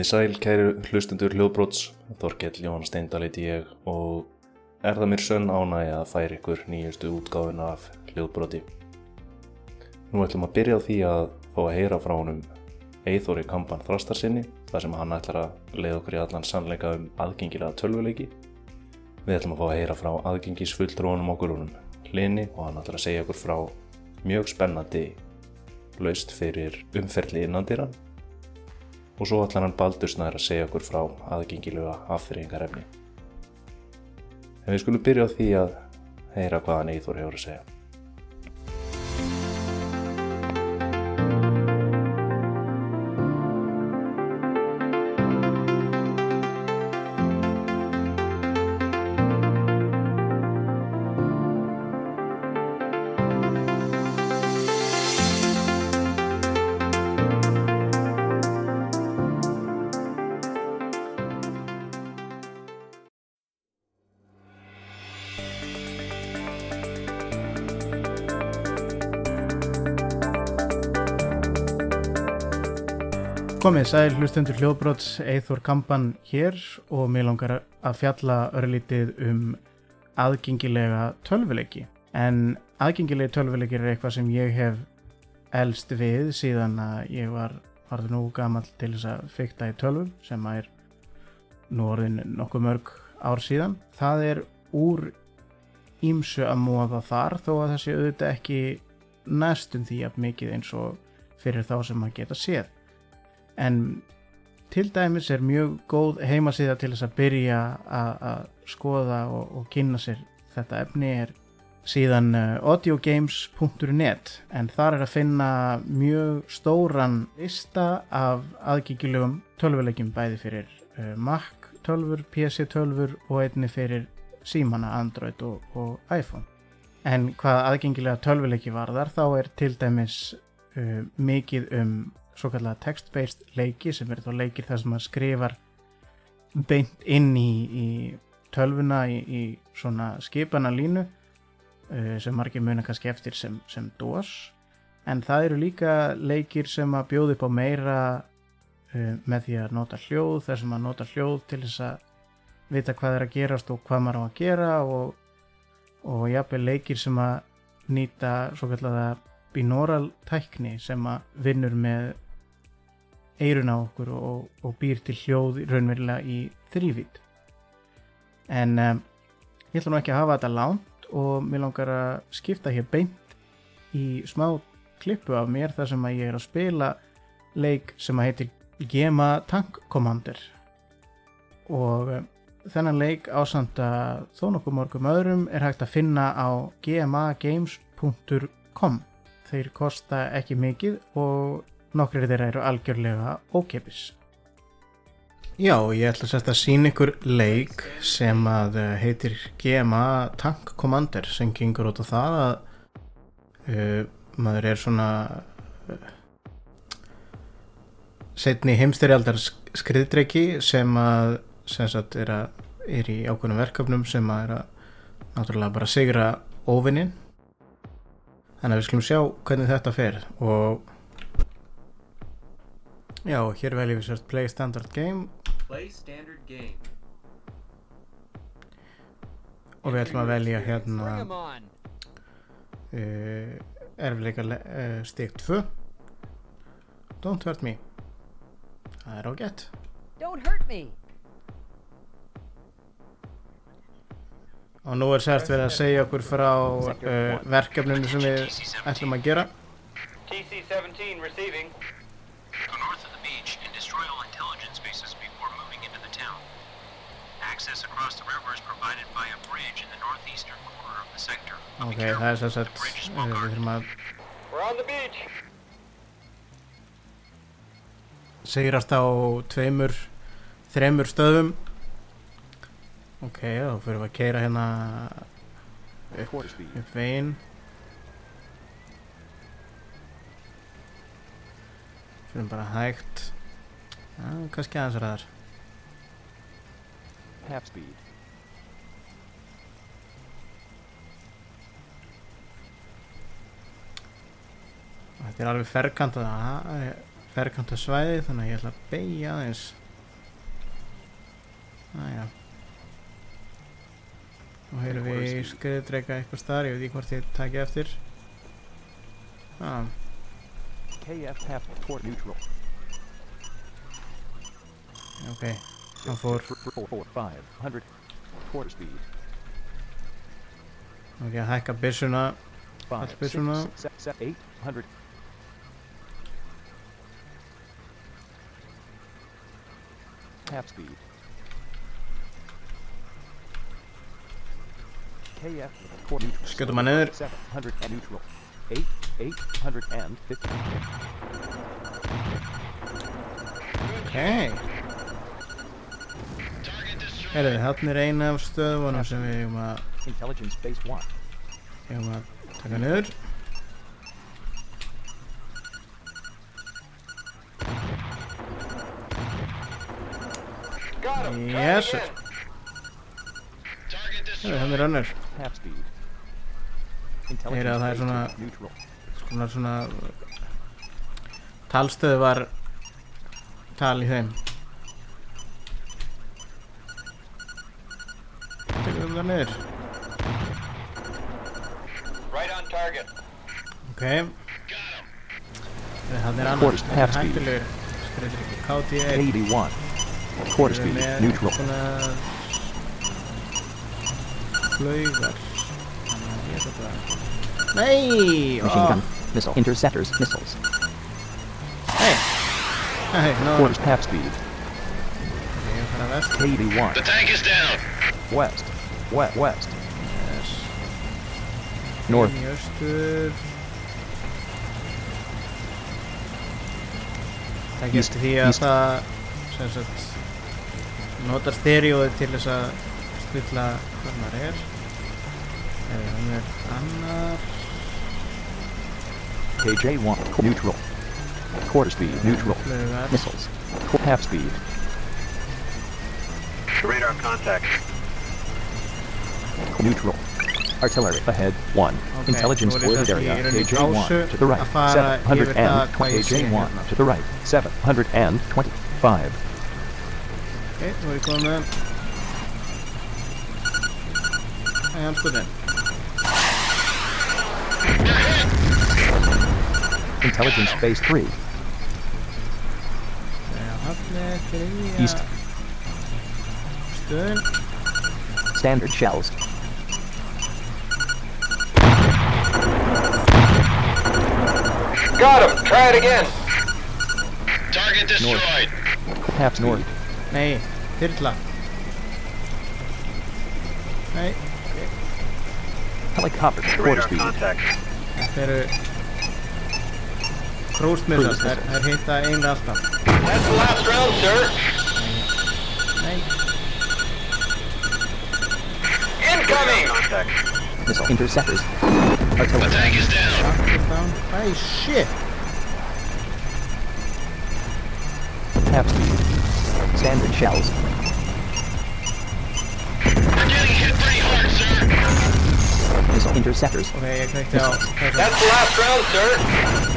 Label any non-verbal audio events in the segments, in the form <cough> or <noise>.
Komið í sæl, kæru hlustundur hljóðbróts, Þorkell Jón Steindal heiti ég og er það mér sönn ánægi að færa ykkur nýjustu útgáfuna af hljóðbróti. Nú ætlum að byrja á því að fá að heyra frá honum Eithóri Kampan Þrastarsinni, þar sem hann ætlar að leiða okkur í allan sannleika um aðgengilega tölvuleiki. Við ætlum að fá að heyra frá aðgengisfulltrónum okkur húnum Lini og hann ætlar að segja okkur frá mjög spennandi laust fyrir umferðli innandýran og svo ætlar hann baldursnæður að segja okkur frá aðgengilega afþreyingarefni. En við skulum byrja á því að heyra hvað hann Eithor hefur að segja. Komið sæl hlustendur hljóðbróts Eithor Kampan hér og mér langar að fjalla örlítið um aðgengilega tölvuleiki. En aðgengilegi tölvuleikir er eitthvað sem ég hef elst við síðan að ég var varður nú gammal til þess að fykta í tölvum sem að er nú orðin nokkuð mörg ár síðan. Það er úr ímsu að móða þar þó að það sé auðvitað ekki næstum því að mikið eins og fyrir þá sem að geta séð en til dæmis er mjög góð heimasíða til þess að byrja að skoða og, og kynna sér þetta efni er síðan uh, audiogames.net en þar er að finna mjög stóran lista af aðgengilegum tölvuleikjum bæði fyrir uh, Mac tölfur, PC tölfur og einni fyrir símana Android og, og iPhone. En hvað aðgengilega tölvuleiki varðar þá er til dæmis uh, mikið um svo kallega text-based leiki sem er þá leikir þar sem maður skrifar beint inn í, í tölvuna í, í svona skipana línu uh, sem margir muna kannski eftir sem, sem DOS. En það eru líka leikir sem að bjóða upp á meira uh, með því að nota hljóð þar sem að nota hljóð til þess að vita hvað er að gerast og hvað maður á að gera og, og jápil leikir sem að nýta svo kallega binaural tækni sem að vinnur með eirun á okkur og, og býr til hljóð raunverulega í þrývít en um, ég ætla nú ekki að hafa þetta lánt og mér langar að skipta hér beint í smá klippu af mér þar sem að ég er að spila leik sem að heitir Gema Tank Commander. Og um, þennan leik ásand að þó nokkuð morgum öðrum er hægt að finna á gemagames.com þeir kosta ekki mikið og nokkrir þeirra eru algjörlega ókepis. Já, ég ætla sérst að sína ykkur leik sem að eh, heitir GMA Tank Commander sem gengur út á það að uh, maður er svona uh, setni heimstyrjaldar skriðdreiki sem að sem sagt er, að, er í ákveðnum verkefnum sem að er að náttúrulega bara sigra óvinnin þannig að við skulum sjá hvernig þetta fer og Já, hér veljum við sérst Play Standard Game. Play standard game. og við ætlum að velja hérna uh, erfleika uh, stík 2 Don't hurt me. Það er ágætt. Don't hurt me. og nú er sérst verið að segja okkur frá uh, verkefninu sem við ætlum að gera. TC-17 receiving. Ok, það er is uh, well við þurfum að We're on the beach. sigrast á tveimur þreimur stöðum ok, þá fyrir við að keira hérna upp, upp veginn fyrir bara hægt já, kannski aðeins ræðar Half speed. Þetta er alveg ferkant það er ferkanta svæði þannig að ég ætla að beigja aðeins. Næja Nú heyrum við skriðdreika eitthvað staðar, ég veit ekki hvort ég taki eftir. Ah, KF half port neutral. ok, hann fór. Ok, hækka byssuna Five, That's Half speed. KF. Skjótum hann niður. Seven hundred and neutral. Eight, eight hundred and fifty. ok Herðu, er eina af stöðunum sem við eigum að, Intelligence base one. eigum að taka niður Got him. Try Yes, it sir. again. Herðu, hann er önnur Half speed. Heyra að það er svona- svona svona talstöð var tal í þeim Tekum við það niður. Ok Það er speed. hættulegur Skriður ekki KT1 81. Quarter Við erum speed. með Neutral. svona Flaugar Þannig að ég ætla bara Nei! Machine ó, gun. Missile. Interceptors. Missiles. Nei! Nei, no Quarters half speed. Ég er að fara vest KD1. The tank is down. West. West. West. Yes. North. Inn í austur Það East, getur því að east. það sem sagt notar stereóið til þess að stilla hvað maður er eða hann er annar KJ1. Neutral. Quarter speed. Neutral. Missiles. Half speed. Radar contact. Neutral. Artillery ahead. 1. Ok, Intelligence svo er area. KJ1 to the right. að fara yfir það hvað ég sé 720. KJ1 to the right. 725. ok, nú er ég komið með Æ, hann skoðin Intelligence base 3. Þegar hann er þriðja East. stöðin Standard shells. Got him. Try it again. Target destroyed. Half speed. Nei, þyrla Nei, Helicopter. Quarter speed. contact. þetta eru Cruise missiles, þær þær hitta einlega alltaf That's the last round, sir. Nei, Incoming. Missile interceptors. The tank is down. Down Æ, shit Half speed. Standard shells. We're getting hit pretty hard, sir. Missile interceptors. Ok, ég kveikti á þessa That's the last round, sir.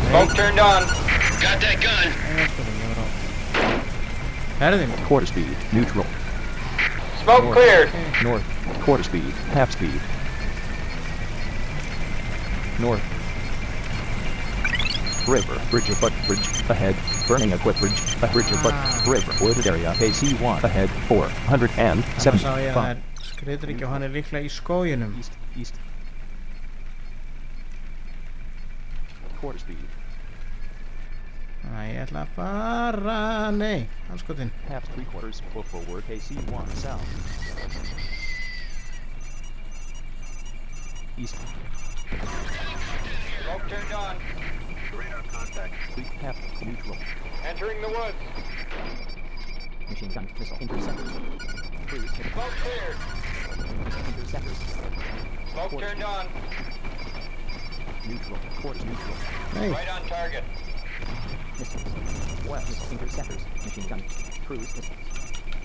Smoke turned on. Got that gun. Nei, sko, ég var Quarter speed. Neutral. Smoke North. cleared. North. Quarter speed. Half speed. North. River. Bridge of Butt Bridge. Ahead. Burning Equip Bridge. A bridge of Butt Ah. River. Wooded area. KC1. Ahead. þannig sá ég að það 475. er skriður og hann er líklega í skóginum East. East. Quarter speed. Æ, ég ætla að fara Nei, anskotin Half three quarters. Full forward. KC1. South. East. Smoke turned on. Radar contact. Three half neutral. Entering the woods. Machine gun. Missile interceptors. Cruise. Smoke cleared. Interceptors. Smoke turned on. Neutral. Quarters neutral. Nei, Right on target. Missiles. West. Missile interceptors. Machine gun. Cruise missiles.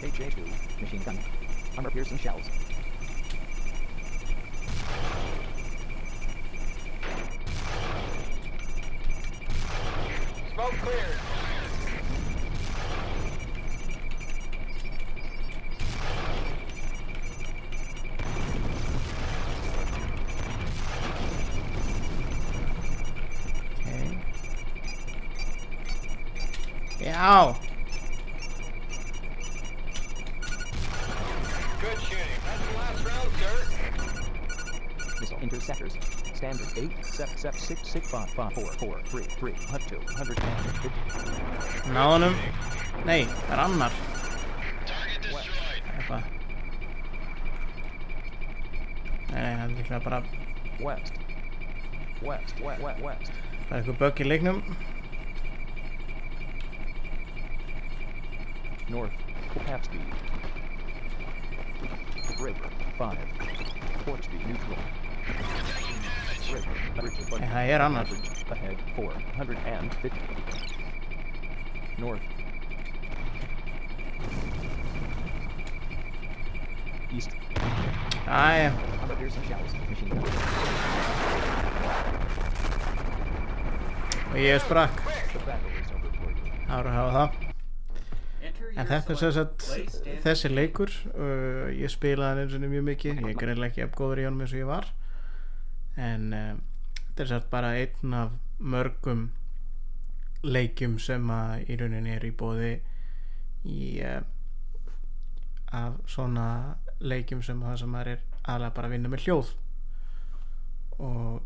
HA2. Machine gun. Armor piercing shells. 6, 6, 5, 5, 4, 4, 3, 3, 102, 150. náðunum. Nei, það er annar. Target destroyed. Eitthvað. Nei, það er líklega bara, West. West, west, west, west. bara eitthvað bögg í leiknum. North. Half speed. River. 5. Port speed neutral. Það er annar. Average ahead 450. North. East. Æja, og ég sprakk. Að hafa það. En þetta er stand. þessi leikur uh, ég spilaði hann eins og mjög mikið ég er greinlega ekki góður í honum eins og ég var en uh, þetta er sagt bara einn af mörgum leikjum sem að í rauninni er í bóði í uh, af svona leikjum sem það sem maður er aðlega bara að vinna með hljóð. Og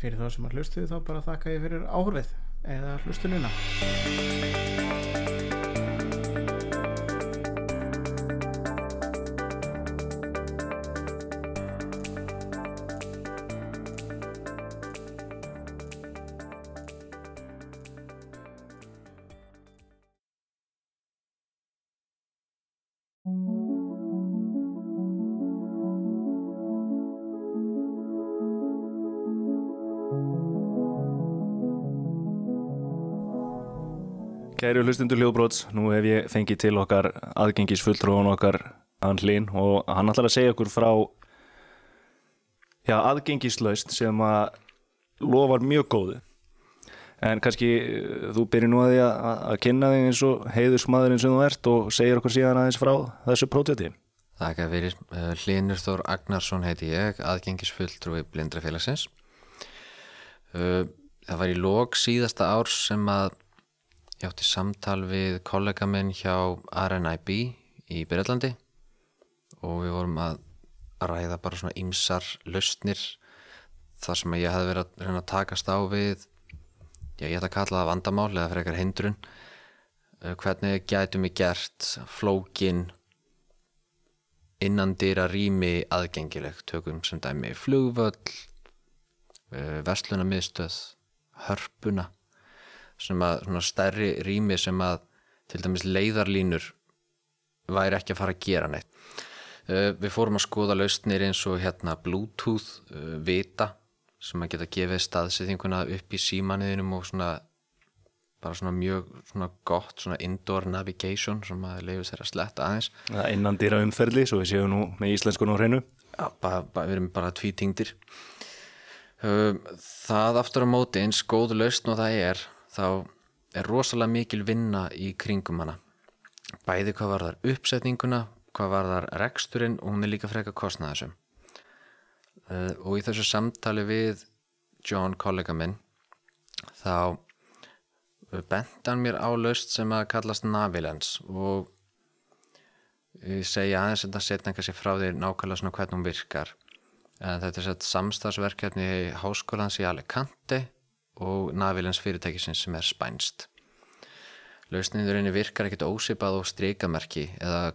fyrir þá sem að hlustuðu þá bara þakka ég fyrir áhrif eða hlustununa Kæri hlustundur hljóðbróts, nú hef ég fengið til okkar aðgengisfulltrúan okkar hann hlín og hann ætlar að segja okkur frá já, aðgengislaust sem að lofar mjög góðu en kannski eh, þú byrjir nú að því að, að kynna þig eins og heiðusmaðurinn sem þú ert og segir okkur síðan aðeins frá þessu próteti Þakka fyrir. Uh, Hlynur Þór Agnarsson heiti ég, aðgengisfulltrúi blindrafélagsins. Uh, það var í lók síðasta árs sem að ég átti samtal við kollega minn hjá RNIB í Breitlandi og við vorum að ræða bara svona ymsar lausnir þar sem ég hefði verið að reyna að takast á við já, ég ætla að kalla það vandamál eða frekar hindrun uh, hvernig gætum við gert flókin innan dýra rými aðgengileg? Tökum sem dæmi flugvöll uh, verslunarmiðstöð hörpuna sem að svona stærri rými sem að til dæmis leiðarlínur væri ekki að fara að gera neitt. Uh, við fórum að skoða lausnir eins og hérna bluetooth uh, vita sem að geta gefið staðsettinguna upp í símanniðinum og svona bara svona mjög svona gott svona indoor navigation sem að leiður sér að sletta aðeins. Það innan dýra umferðli, svo við séum nú með íslenskun og hreinu. Já, bara, bara, við erum bara tvítingdir. Um, það aftur á móti eins góð lausn og það er þá er rosalega mikil vinna í kringum hana. Bæði hvað var þar uppsetninguna hvað var þar reksturinn og hún er líka freka kostnaðisum uh, og í þessu samtali við John kollega minn þá uh, bent hann mér á laust sem að kallast Navilens og ég segja aðeins þetta setna kannski frá því nákvæmlega svona hvernig hún virkar. En þetta er sett samstagsverkefni í háskólans í Alicante og Navilens fyrirtækisins sem er spænst. Lausninðurinni virkar ekkit ósipað og strikamerki eða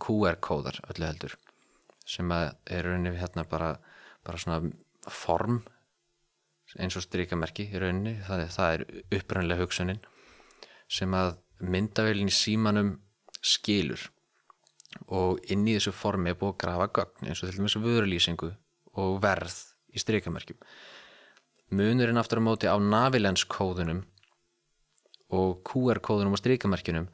QR-kóðar öllu heldur sem er rauninni hérna bara, bara svona form eins og strikamerki í rauninni. Það er, það er upprænlega hugsunin sem að myndavélinn í símanum skilur. Og inn í þessu formi er búið að grafa gögn eins og til dæmis vörulýsingu og verð í strikamerkjum munurinn aftur á móti á navilenskóðunum og QR-kóðunum og strikamerkjunum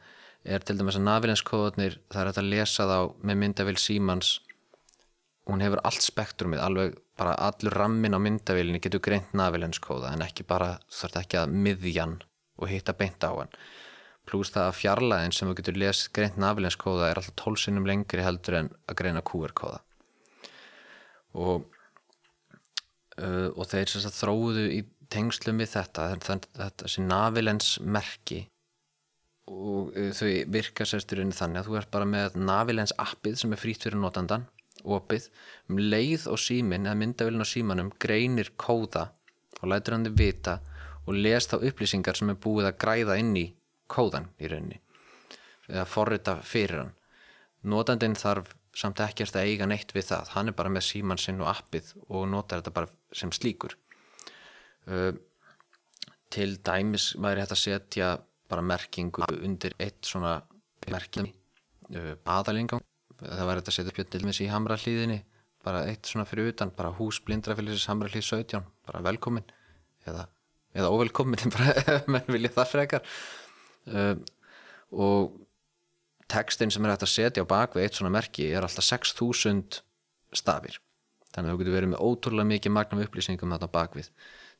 er til dæmis að navilenskóðunir það er hægt að lesa þá með myndavél símans. Hún hefur allt spektrumið alveg bara allur rammin á myndavélinni getur greint navilenskóða en ekki bara þarf ekki að miðjan og hitta beint á hann. Pluss það að fjarlæðin sem þú getur lesið greint navilenskóða er alltaf tólsinnum lengri heldur en að greina QR-kóða og uh, og þeir sem sagt þróuðu í tengslum við þetta að þessi navilens merki. Og uh, þau virka sérsturinn þannig að þú ert bara með Navilens appið sem er frýtt fyrir notandan opið, um leið og símin eða myndavélin á símanum greinir kóða og lætur hann þið vita og les þá upplýsingar sem er búið að græða inn í kóðan í rauninni eða forrita fyrir hann. Notandinn þarf samt ekkert að eiga neitt við það, hann er bara með síman sinn og appið og notar þetta bara sem slíkur. Uh, til dæmis væri hægt að setja bara merkingu undir eitt svona merkingu uh, aðalingang það væri hægt að setja dæmis í hamra hlýðinni bara eitt svona fyrir utan, bara hús blindrafélagsins hamra hlýð 17, bara velkomin eða, eða óvelkomin <laughs> ef menn vilja það frekar. Uh, og textin sem er hægt að setja á bakvið eitt svona merki er alltaf 6000 stafir. Þannig að þú getur verið með ótrúlega mikið magnum upplýsingum þarna bakvið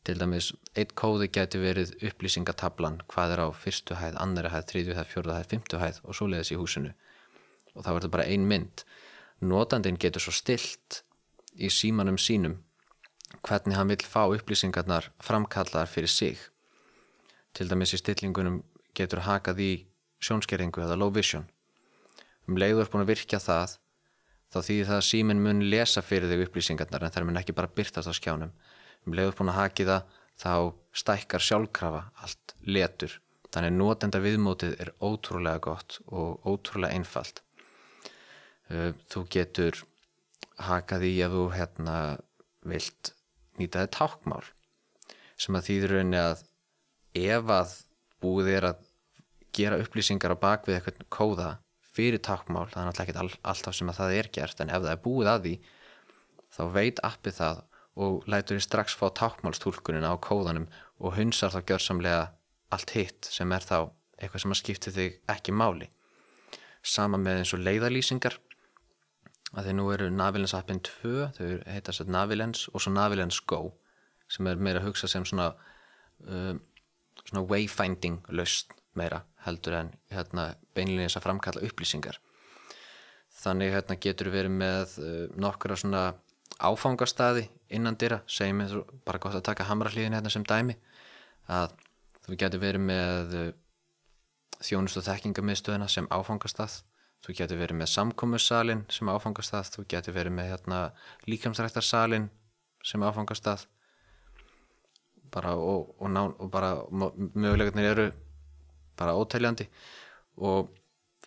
til dæmis, eitt kóði geti verið upplýsingatablan hvað er á fyrstu hæð, annari hæð, þriðju hæð, fjórðu hæð, fymtu hæð og svo leiðis í húsinu. Og það verður bara ein mynd. Notandinn getur svo stilt í símanum sínum hvernig hann vil fá upplýsingarnar framkallaðar fyrir sig. Til dæmis í stillingunum getur hakað í sjónskerringu eða low vision um leiður búin að virkja það þá þýðir það að síminn mun lesa fyrir þig upplýsingarnar en það mun ekki bara byrtast á skjánum. Um leiður búin að haki það þá stækkar sjálfkrafa allt letur. Þannig notenda viðmótið er ótrúlega gott og ótrúlega einfalt. Uh, þú getur hakað í að þú hérna vilt nýta þið tákmál sem að þýður rauninni að ef að búið er að gera upplýsingar á bakvið eitthvað kóða fyrir tákmál, það er náttúrulega ekki all, alltaf sem að það er gert, en ef það er búið að því þá veit appið það og lætur þið strax fá tákmálstúlkunin á kóðanum og hunsar þá gjörsamlega allt hitt sem er þá eitthvað sem að skipti þig ekki máli. Sama með eins og leiðalýsingar að því nú eru Navilens appin 2 þau heita sér Navilens og svo Navilens Go sem er meira að hugsa sem svona um, svona wayfinding löst meira heldur en hérna, beinlega þess að framkalla upplýsingar. Þannig hérna, getur verið með uh, nokkura svona áfangastadi innan dyrra segjum við bara gott að taka hamrallíðin hérna sem dæmi að þú getur verið með uh, þjónust og þekkingamiðstöðina sem áfangastað. Þú getur verið með samkomussalin sem áfangastað, þú getur verið með hérna, líkamsræktarsalin sem áfangastað. Bara og, og, og bara mögulegarnir eru bara ótæljandi og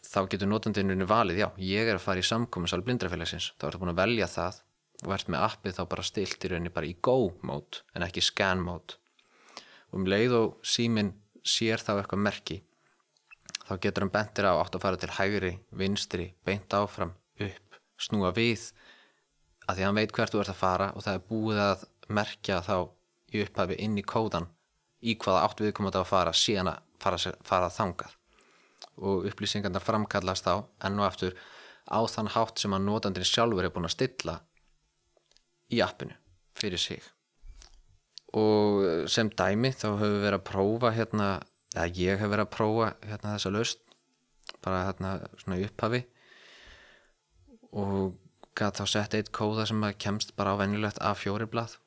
þá getur notandinu valið, já, ég er að fara í samkomussal blindrafélagsins, þá ertu búin að velja það og ert með appið þá bara stilt í rauninni bara í go mót en ekki scan mót og um leið og símin sér þá eitthvað merki þá getur hann bentir á átt að fara til hægri, vinstri, beint áfram, upp, snúa við að því hann veit hvert þú ert að fara og það er búið að merkja þá í upphafi inn í kóðan í hvaða átt viðkomandi á að fara síðan að fara, fara þangað. Og upplýsingarna framkallast þá enn og aftur á þann hátt sem að notandin sjálfur er búin að stilla í appinu fyrir sig. Og sem dæmi þá höfum við verið að prófa hérna að ég hef verið að prófa hérna, þessa löst bara hérna svona upphafi. Og gæti þá sett eitt kóða sem kemst bara á venjulegt A4 blað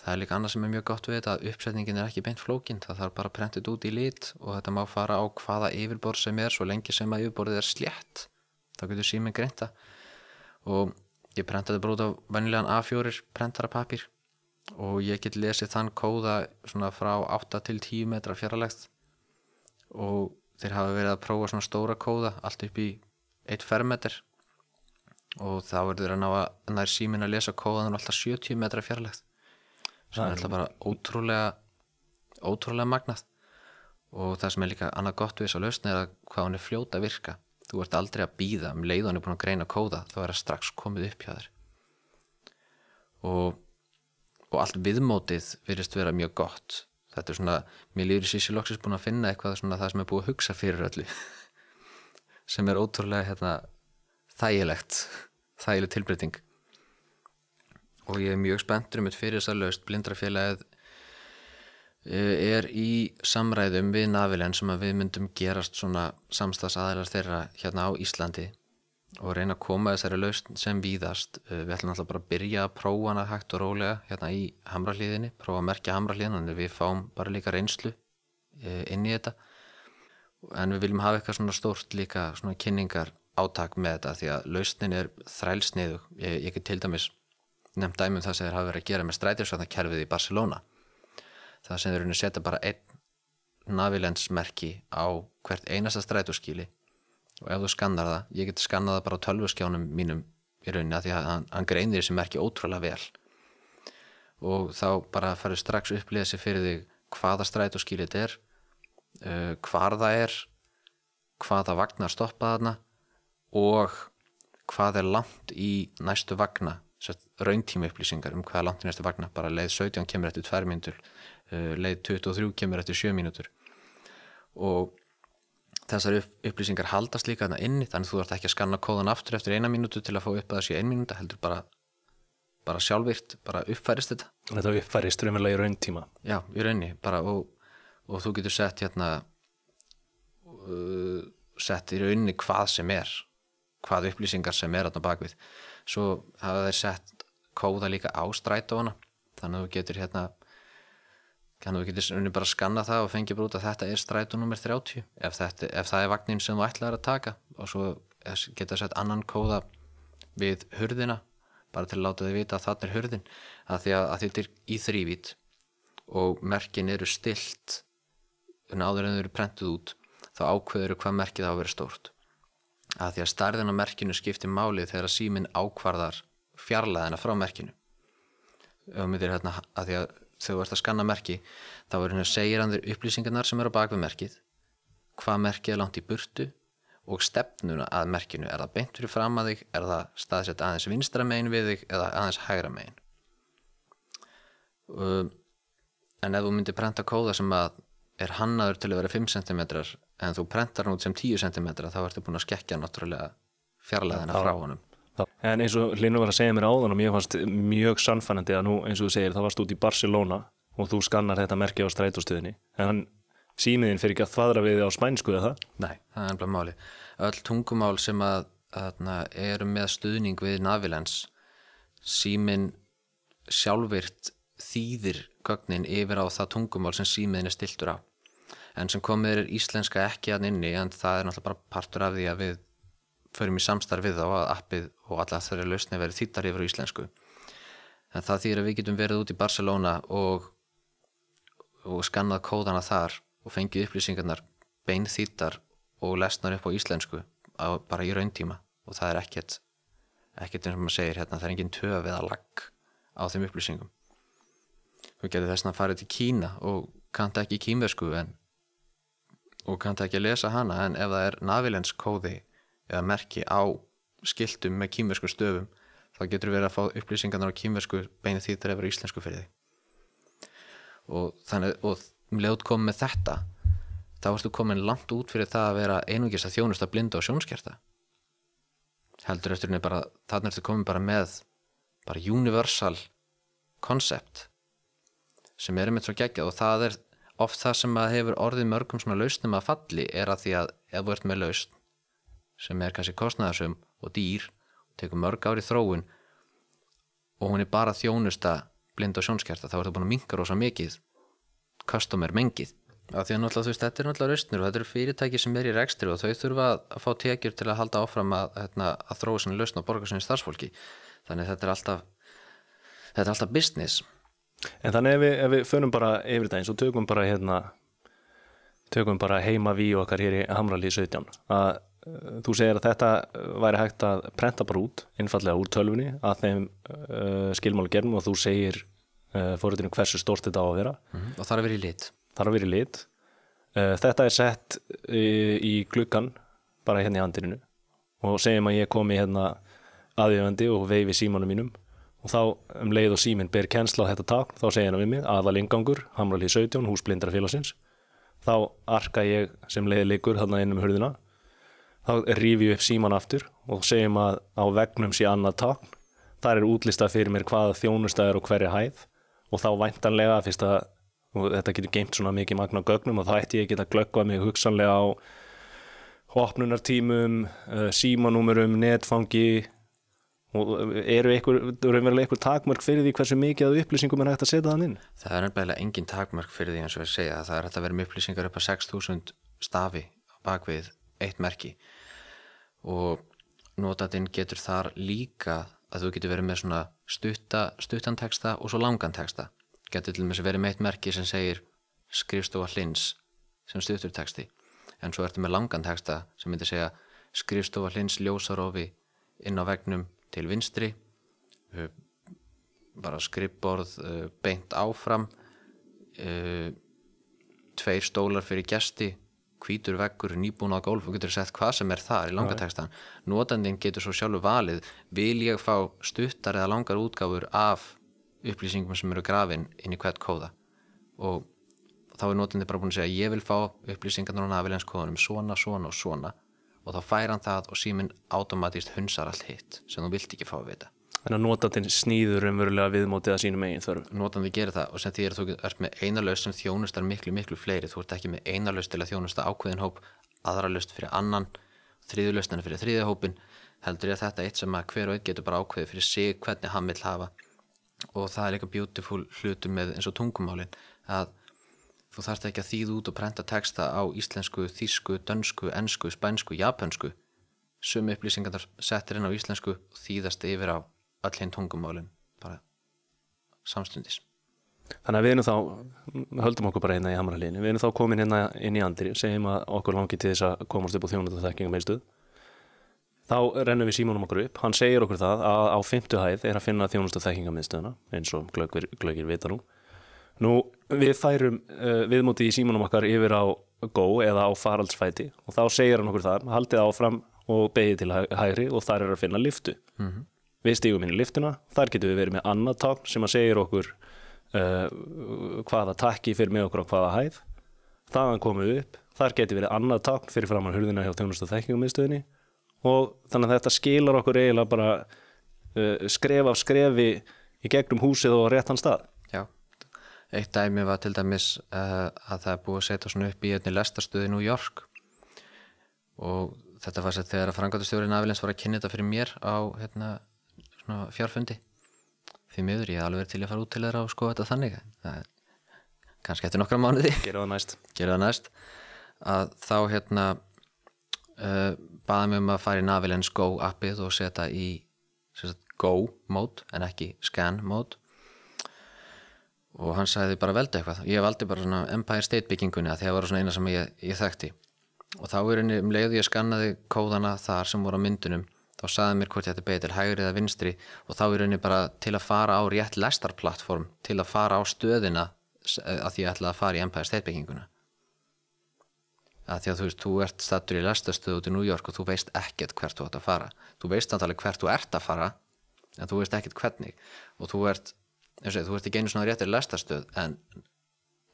það er líka annað sem er mjög gott við þetta að uppsetningin er ekki beint flókin það þarf bara að prentið út í lit og þetta má fara á hvaða yfirborð sem er svo lengi sem að yfirborðið er slétt þá getur síminn greinta og ég prentaði bara út á venjulegan A4 prentarapapír og ég get lesið þann kóða svona frá 8 til 10 metra fjarlægt og þeir hafa verið að prófa svona stóra kóða allt upp í 1 fermeter og þá verður þeir að ná að nær símin að lesa kóðan alltaf 70 metra fjarlægt sem er alltaf bara ótrúlega ótrúlega magnað. Og það sem er líka annað gott við þess að lausna er að hvað hann er fljóta að virka. Þú ert aldrei að býða um leið og hann er búin að greina kóða þá er það strax komið upp hjá þér. Og, og allt viðmótið virðist vera mjög gott. Þetta er svona, mér líður í sísi loksis búin að finna eitthvað svona það sem er búið að hugsa fyrir öllu <laughs> sem er ótrúlega hérna, þægilegt <laughs> þægileg tilbreyting og ég er mjög spenntur um þetta fyrir þess að löst blindrafélagið er í samræðum við Navilen sem að við myndum gerast svona samstagsaðilar þeirra hérna á Íslandi og reyna að koma þessari lausn sem víðast. Við ætlum alltaf bara að byrja að prófa hana hægt og rólega hérna í hamralíðinni prófa að merkja hamralíðin, þannig við fáum bara líka reynslu inn í þetta. En við viljum hafa eitthvað svona stórt líka svona kynningar átak með þetta því að lausnin er þrælsniðu ég, ég get til dæmis nefnt dæmum það sem þeir hafa verið að gera með strætisvarnakerfið í Barcelona. Það sem þeir eru að setja bara einn navilensmerki á hvert einasta strætóskíli og ef þú skannar það, ég get skannað það bara á tölvuskjánum mínum í rauninni af því að hann, hann greinir þessi merki ótrúlega vel. Og þá bara farið strax upplýða sér fyrir þig hvaða strætóskíli þetta er uh, hvar það er hvaða vagnar stoppa þarna og hvað er langt í næstu vagna rauntíma upplýsingar um hvað er langt í næstu vagna. Bara leið 17 kemur eftir 2 mínútur uh, leið 23 kemur eftir 7 mínútur. Og þessar upp, upplýsingar haldast líka þarna inni þannig þú ert ekki að skanna kóðan aftur eftir eina mínútu til að fá upp að þessi ein mínúta heldur bara, bara sjálfvirt bara uppfærist þetta. Þetta uppfærist raunverulega í rauntíma. já, í raunni bara og, og þú getur sett hérna uh, sett í raunni hvað sem er hvað upplýsingar sem er þarna bakvið svo hafa þeir sett kóða líka á strætóana. Þannig að þú getur hérna þannig að þú getur raunni bara að skanna það og fengið bara út að þetta er strætó nummer 30 ef, þetta, ef það er vagnin sem þú ætlaðir að taka. Og svo geta sett annan kóða við hurðina bara til að láta þið vita að það er hurðin. Að því að, að þetta er í þrývít og merkin eru stilt en áður en þau eru prentuð út þá ákveður hvað merkið á að vera stórt. Að því að stærðin á merkinu skiptir máli þegar að síminn ákvarðar fjarlæðina frá merkinu þú myndir hérna að því að þegar þú ert að skanna merki þá er hérna þér upplýsingarnar sem eru á bakvið merkið hvað merkið er langt í burtu og stefnuna að merkinu. Er það beint fyrir fram að þig, er það staðsett aðeins vinstra megin við þig eða aðeins hægra megin? Um, en ef þú myndir prenta kóða sem að er hannaður til að vera 5 cm en þú prentar hann út sem 10 cm þá ertu búin að skekja náttúrulega fjarlæðina frá honum. En eins og Linur var að segja mér áðan og mér fannst mjög sannfænandi að nú eins og þú segir það varst út í Barcelona og þú skannar þetta merki á strætóstöðinni. En hann símiðin fyrir ekki að þvaðra við á spænsku eða það? Nei, það er ennbla máli öll tungumál sem að, að eru með stuðning við Navilens símin sjálfvirt þýðir gögnin yfir á það tungumál sem símiðin er stiltur á. En sem komið er íslenska ekki að inni en það er náttúrulega bara partur af því að við förum í samstarf við þá að appið og alla þeirra lausni verið þýttar yfir á íslensku. En það þýr að við getum verið út í Barcelona og, og skannað kóðana þar og fengið upplýsingarnar bein þýttar og lesnar upp á íslensku á, bara í rauntíma og það er ekkert ekkert eins og maður segir hérna það er engin töf eða lag á þeim upplýsingum. Þú getur þess að fara til Kína og kanta ekki kýmversku en og kanta ekki að lesa hana en ef það er navilensk kóði eða merki á skiltum með kýmversku stöfum þá getur verið að fá upplýsingarnar á kýmversku beinið því það er íslensku fyrir því og þannig og um leðut komið með þetta þá ertu komin langt út fyrir það að vera einungis að þjónusta blinda og sjónskerta. Heldur eftir henni bara þannig ertu komin bara með bara universal concept sem er einmitt svo geggjað og það er oft það sem að hefur orðið mörgum svona lausnum að falli er að því að ef þú ert með lausn sem er kannski kostnæðarsum og dýr og tekur mörg ári þróun og hún er bara þjónusta blind og sjónskerta þá er það búin að minka rosa mikið customer mengið. Af því að náttúrulega þú veist þetta er náttúrulega raustnir og þetta eru fyrirtæki sem er í rekstri og þau þurfa að fá tekjur til að halda áfram að, hérna, að þróa sinni lausn og borga sinni starfsfólki. Þannig þetta er alltaf þetta er alltaf business. En þannig ef við, ef við förum bara yfir eins og tökum bara hérna tökum bara heima við okkar hér í Hamralí 17 að þú segir að þetta væri hægt að prenta bara út einfallega úr tölfunni að þeim uh, skilmáli gerðum og þú segir uh, fórhundinu hversu stórt þetta á að vera. Mm -hmm. og það er að vera í lit. Þarf að vera í lit. Uh, þetta er sett í, gluggan bara hérna í handinu og segjum að ég komi hérna aðjöfandi og veifi símanum mínum. Og þá um leið og síminn ber kennsla á þetta takn þá segir hann við mig aðal ingangur Hamralí 17, hús blindrafélagsins þá arka ég sem leiði leikur hérna inn um hurðina þá rífi ég upp síman aftur og segjum að á vegnum sé annað takn þar er útlistað fyrir mér hvaða þjónustæður og hverja hæð. Og þá væntanlega fyrst að þetta getur geimt svona mikið magna gögnum og þá ætti ég geta glöggvað mig hugsanlega á opnunartímum, uh, símanúmurum, netfangi. Og eru raunverulega einhver takmörk fyrir því hversu mikið að upplýsingum er hægt að setja þann inn? Það er nefnilega engin takmörk fyrir því eins og við segja það er hægt að vera með upplýsingar upp á 6.000 stafi á bakvið eitt merki og notandinn getur þar líka að þú getur verið með svona stutta, stuttan texta og svo langan texta. Getur til dæmis verið með eitt merki sem segir skrifstofa hlins sem stuttur texti. En svo ertu með langan texta sem myndir segja skrifstofa hlins ljósarofi inn á vegnum til vinstri. Uh, bara skrifborð uh, beint áfram. Uh, tveir stólar fyrir gesti hvítur veggur, nýbúna á gólf og getur sett hvað sem er þar í langa textan notandinn getur svo sjálfur valið vil ég fá stuttar eða langar útgáfur af upplýsingum sem eru grafin inn í hvert kóða? Og þá er notandi bara búin að segja ég vil fá upplýsingarnar á navilens kóðanum svona, svona og svona. Og þá fær hann það og síminn automatist hunsar allt hitt sem þú vilt ekki fá að vita Þannig að notandinn snýður umverulega viðmótið að sínum eigin þörf. notandi gerir það og sem því að þú ert með eina laust sem þjónustar miklu miklu fleiri. Þú ert ekki með eina laust til að þjónusta ákveðin hóp aðra laust fyrir annan þriðu laustina fyrir þriðja hópin heldur ég að þetta er eitt sem að hver og einn getur bara ákveðið fyrir sig hvernig hann vil hafa. Og það er líka beautiful hlutur með eins og tungumálin að þú þarft ekki að þýða út og prenta texta á íslensku, þýsku, dönsku, ensku, spænsku, japansku sömu upplýsingar settir inn á íslensku og þýðast yfir á öll hinn tungumálin bara samstundis Þannig að við erum þá, höldum okkur bara hérna í hamralínu, við erum þá komin hérna inn í andri, segjum að okkur langi til þess að komast upp á þjónut og þekkinga meilstuð. Þá rennum við símónum okkur upp, hann segir okkur það að á fymtu hæð er að finna þjónust og þekkinga meilstuðuna, eins og glöggir, glöggir vita nú. Nú, við færum uh, viðmóti í símónum okkar yfir á Go eða á faraldsfæti og þá segir hann okkur það, haldið áfram og beigið til hæ- hægri og þar er að finna liftu. Við stígum inn í liftuna, þar getum við verið með annað tákn sem að segir okkur uh, hvaða takki fyrir með okkur á hvaða hæð. Þaðan komum við upp, þar getur verið annað tákn fyrir framann hurðina hjá þjónust og þekkingumiðstöðinni og þannig að þetta skilar okkur eiginlega bara uh, skref af skrefi í gegnum húsið og á réttan stað. Já, eitt dæmi var til dæmis uh, að það er búið að setja svona upp í einni lestarstöði í New York. Og þetta var sett þegar að frangátastjórin afilins var að kynna þetta fyrir mér á hérna, svona fjárfundi því miður ég hef alveg verið til að fara út til þeirra og skoða þetta þannig það er kannski eftir nokkra mánuði. Gera það næst. að þá hérna uh, baða mig um að fara í Navilens Go appið og setja í sagt, Go mód en ekki Scan mód og hann sagði bara veldu eitthvað. Ég valdi bara svona Empire State byggingunni að það var svona eina sem ég, ég þekkti. Og þá er henni um leiðu ég skannaði kóðana þar sem voru á myndunum þá sagði mér hvort ég ætti betur hægri eða vinstri og þá er henni bara til að fara á rétt lestarplattform til að fara á stöðina s- að því ég ætlaði að fara í Empire State bygginguna að því að þú veist, þú ert stattur í lestastöðu út í New York og þú veist ekkert hvert þú ert að fara. Þú veist antalið hvert þú ert að fara en þú veist ekkert hvernig. Og þú ert, eins og þú ert ekki einu svona réttir lestastöð en,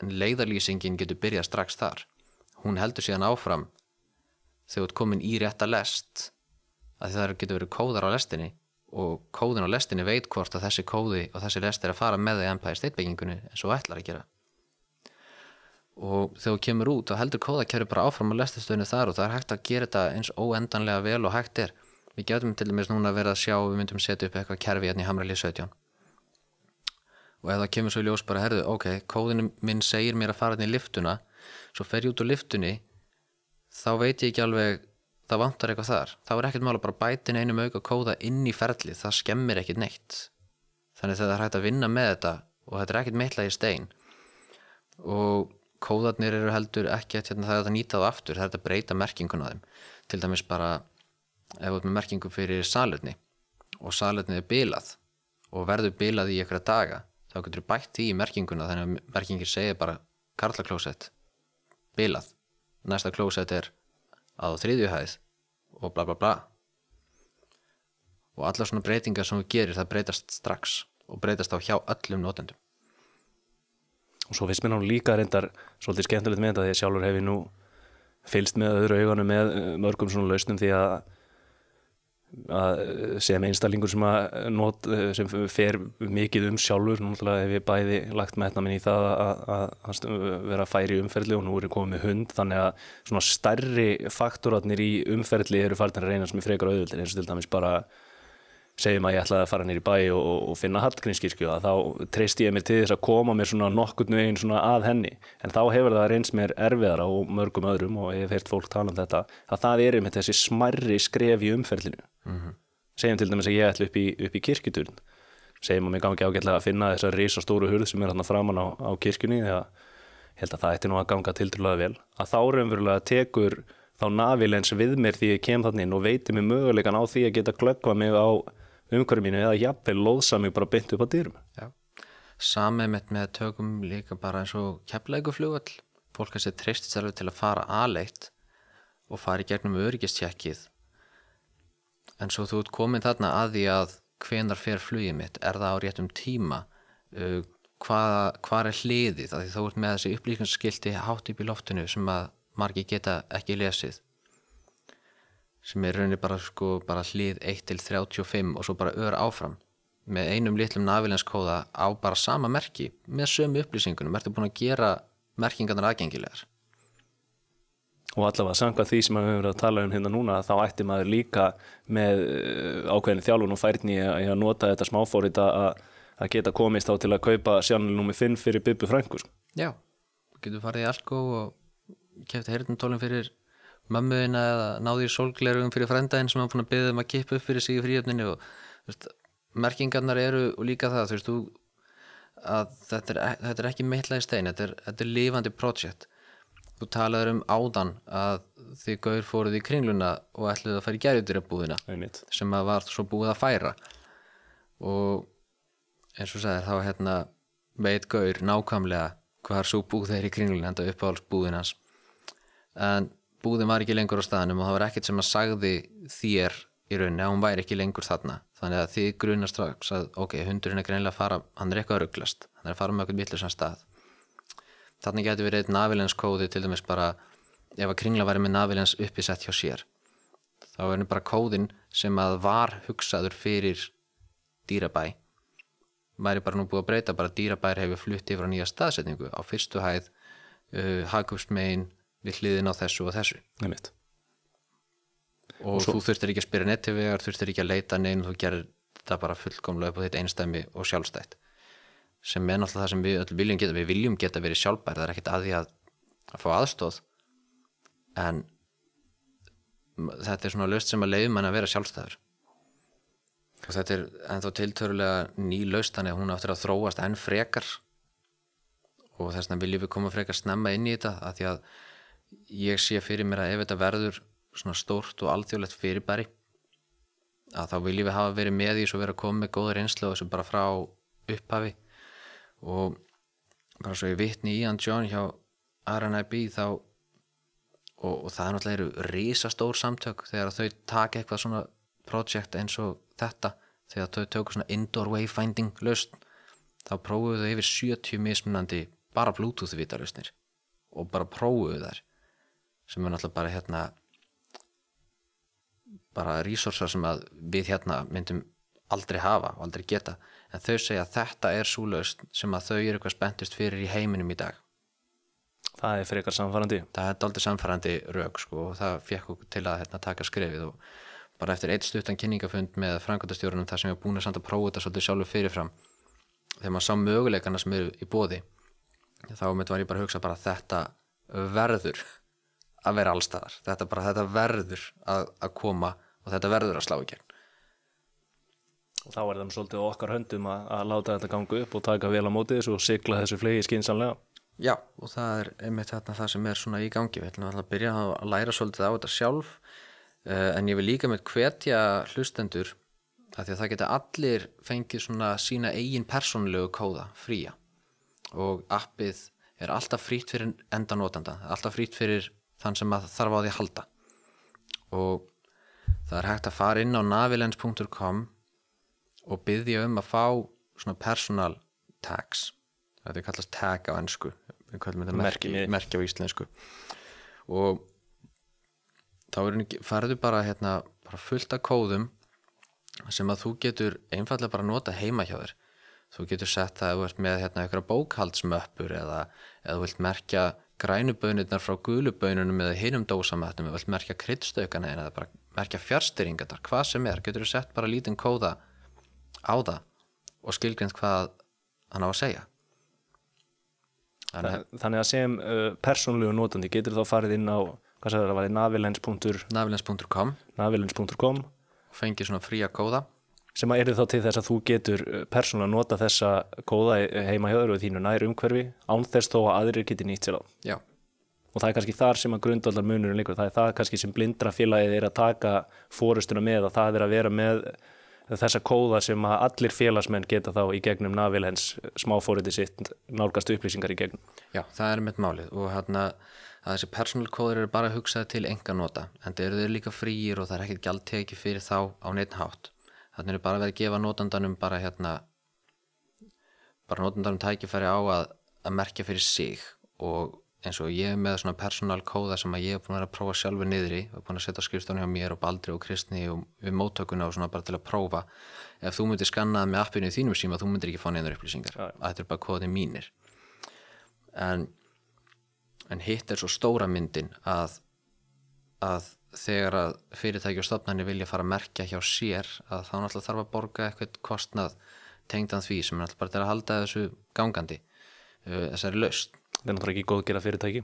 en leiðarlýsingin getur byrjað strax þar. Hún heldur síðan áfram þegar þú ert komin í rétta lest að það getur verið kóðar á lestinni og kóðin á lestinni veit hvort að þessi kóði og þessi lest er að fara með þig Empire State byggingunni og þú ætlar að gera. Og þegar þú kemur út þá heldur kóðakerfi bara áfram á lestastöðinu þar og það er hægt að gera þetta eins óendanlega vel og hægt er. Við getum til dæmis núna verið að sjá við myndum setja upp eitthvað kerfi hérna í Hamrali 17 og ef það kemur svo í ljós bara herðu, ok, kóðinu minn segir mér að fara hérna í liftuna svo fer ég út úr liftunni það vantar eitthvað þar, þá er ekkert mál að bara bætin einum auka kóða inn í ferlið. Það skemmir ekkert neitt. Þannig að það er hægt að vinna með þetta og þetta er ekkert meitla í stein. Og kóðarnir eru heldur ekki að hérna, það er að nýta það aftur, það er að breyta merkingun á þeim. Til dæmis bara ef þú ert með merkingu fyrir salutni og salutni er bilað og verður bilað í einhverja daga þá getur þú bætt í merkinguna þannig að merkingir segir bara karlaklósett bilað. Næsta klósett er á þriðju hæð og bla bla bla. Og allar svona breytingar sem þú gerir það breytast strax og breytast á hjá öllum notendum. Og svo finnst mér ná líka reyndar svolítið skemmtilegt með þetta því að sjálfur hef ég nú fylst með öðru augunum með eh, mörgum svona lausnum því að, sem einstaklingur sem, að not, eh, sem fer mikið um sjálfur, náttúrulega hef ég bæði lagt metna minn í það að, að, að vera færi í umferðli og nú er ég komið með hund þannig að svona stærri faktorarnir í umferðli eru farin að reyna sem ég frekar auðvöldir eins og til dæmis bara segjum að ég ætlaði að fara nýri bæ og, og, finna Hallgrímskirkju að þá treysti ég mér til þess að koma mér svona nokkurn veginn svona að henni. En þá hefur það reynst mér erfiðara og mörgum öðrum og ég hef heyrt fólk tala um þetta að það er einmitt þessi smærri skref í umferlinu segjum til dæmis að ég ætla upp í, upp í kirkjuturn. Segjum að mér gangi ágætlega að finna þessa risa stóru hurð sem er hann framan á, á kirkjunni þegar ég held að það ætti nú að ganga að þá navilens við mér því ég kem þannig inn og veiti mér möguleikan á því að geta glöggva mig á umhverju mínu eða jafnvel loðsa mig bara beint upp á dýrum. Samið með, með tökum líka bara eins og keflæguflugvall fólk að sér treystist alveg til að fara aðleitt og fara í gegnum öryggistjekkið en svo þú ert komin þarna að því að hvenar fer flugið mitt? Er það á réttum tíma? Uh, hvað, hvað er hliðið? Þú ert með þessi upplýkningsskilti hátt upp í loftinu sem að margi geta ekki lesið sem er rauninni bara, sko, bara hlið 1 til 35 og svo bara ör áfram. Með einum litlum navilenskóða á bara sama merki með sömu upplýsingunum. Ertu búin að gera merkingarnar aðgengilegar? Og allavega samkvæmt því sem við höfum verið að tala um hérna núna þá ætti maður líka með uh, ákveðinu þjálfun og færni að, nota þetta smáfórið að, að geta komist á til að kaupa sjánlunum 5 fyrir Bibbi Frænku sko. Já, getur farið í Alko og kefti heyrnumtólum fyrir mömmuðina eða náði í sólglerugum fyrir frændaðin sem hafa búin að byggja um að kippa upp fyrir sig í fríöfninu og veist, merkingarnar eru og líka það, þú veist, þú að þetta er, e, þetta er ekki meitlaði stein þetta er, þetta er lifandi projekt. Þú talaður um áðan að þið gauður fóruð í kringluna og ætluðu að fara í gerjutýrabúðina Einmitt. sem að var svo búið að færa. Og eins og sagðir þá hérna veit gaur nákvæmlega hvað er svo búð þeir í kringluna enda uppáhaldsbúðin hans. En búðin var ekki lengur á staðanum og það var ekkert sem að sagði þér í rauninni að hún væri ekki lengur þarna. Þannig að þið grunar strax að ok, hundurinn er greinilega að fara, hann er eitthvað að rugglast hann er að fara með okkur vitlusan stað. Þannig getur verið einn navilenskóði til dæmis bara ef að kringla væri með navilens uppisett hjá sér þá er hann bara kóðin sem að var hugsaður fyrir dýrabæ væri bara nú búið að breyta bara dýrabær hefur flutt yfir á nýja staðsetningu. Á fyrstu hæð uh, hagkupsmegin við hliðin á þessu og þessu. Einmitt. og, þú þurftir ekki að spyrja nettivegar þurftir ekki að leita neinn þú gerir þetta bara fullkomlega upp á þitt einstæmi og sjálfstætt. Sem er náttúrulega það sem við öll viljum geta við viljum geta verið sjálfbær, það er ekkit að því að að fá aðstóð en þetta er svona löst sem að leiðum mann að vera sjálfstæður. Og þetta er ennþá tiltörulega ný löst þannig að hún áttur að þróast enn frekar. Og þess vegna viljum við koma frekar snemma inn í þetta að því að ég sé fyrir mér að ef þetta verður svona stórt og alþjóðlegt fyrirbæri að þá viljum við hafa verið með því svo vera að koma með góða reynslu og þessu bara frá upphafi. Og bara svo ég vitni í hann John hjá RNIB þá og, og það er náttúrulega risastór samtök þegar þau taka eitthvað svona project eins og þetta þegar þau tökur svona indoor wayfinding löst þá prófuðu þau yfir 70 mismunandi bara bluetooth vitalustnir og bara prófuðu þær sem er náttúrulega bara hérna bara resursar sem að við hérna myndum aldrei hafa og aldrei geta. En þau segja að þetta er svo löst sem að þau eru eitthvað spenntist fyrir í heiminum í dag. Það er frekar samfærandi það er aldrei samfærandi rauk sko, og það fekk okkur til að hérna, taka skrefið og bara eftir eitt stuttan kynningafund með framkvæmtastjórunum þar sem ég var búin að samt að prófa þetta svolítið sjálfur fyrirfram þegar maður sá möguleikana sem eru í bóði þá mitt var ég bara að hugsa bara þetta verður að vera allstaðar þetta, bara, þetta verður að, að koma og þetta verður að slá í gegn. Og þá er það svolítið á okkar höndum að, að láta þetta ganga upp og taka vel á móti þessu og sigla þessu flegi skinsanlega Já, og það er einmitt þarna það sem er svona í gangi. Við ætlum alltaf að byrja að læra svolítið á þetta sjálf. Uh, en ég vil líka með hvetja hlustendur að því að það geta allir fengið svona sína eigin persónulegu kóða fría. Og appið er alltaf frýtt fyrir endanótanda, alltaf frýtt fyrir þann sem að þarf á því að halda. Og það er hægt að fara inn á navilens.com og byggja um að fá svona personal tags. Þetta er kallast tag á ennsku merki, Merki. á íslensku. Og þá farðu bara hérna bara fullt af kóðum sem að þú getur einfallega bara nota heima hjá þér. Þú getur sett það að þú ert með hérna eitthvað bókhaldsmöppur eða eða þú vilt merkja grænubönirnar frá gulubönunum eða hinum dósamættum eða vilt merkja kryddstökana eða bara merkja fjárstyringar hvað sem er, getur þú sett bara lítinn kóða á það og skilgrind hvað hann á að segja. Þannig Þannig að sem uh, persónlegu notandi getur þá farið inn á, hvað sagði það, var navilens.com navilens.com navilens.com fengið svona fría kóða sem að eru þá til þess að þú getur uh, persónulega nota þessa kóða heima hjá þér og þínu nær umhverfi án þess þó að aðrir geti nýtt sér á. já, Og það er kannski þar sem að grundvallar munurinn líkur. Það er það kannski sem blindra félagið er að taka fórustuna með og það er að vera með þessa kóða sem að allir félagsmenn geta þá í gegnum navilens smáfóriti sitt nálgast upplýsingar í gegnum. já, það er mitt málið og hérna að þessi personal kóður eru bara hugsaði til enga nota en þeir eru líka fríir og það er ekkert gjaldteki fyrir þá á neitt hátt þannig er bara verið að gefa notandanum bara hérna bara notandanum tækifæri á að, að merkja fyrir sig. Og eins og ég með svona personal kóða sem að ég er búin að vera að prófa sjálfur niðri og búin að setja skrifstofni hjá mér og Baldri og Kristni og við móttökuna og svona bara til að prófa. Ef þú myndir skannaði með appinu í þínum síma þú myndir ekki fá neinar upplýsingar. Já. að þetta er bara kóðið mínir. En, en hitt er svo stóra myndin að, að þegar að fyrirtæki og stofnarnir vilja fara að merkja hjá sér að þá náttúrulega þarf að borga eitthvað kostnað tengdan því sem er náttúrulega bara til að halda þessu gangandi uh, þessari laust Það er náttúrulega ekki góð gera fyrirtæki.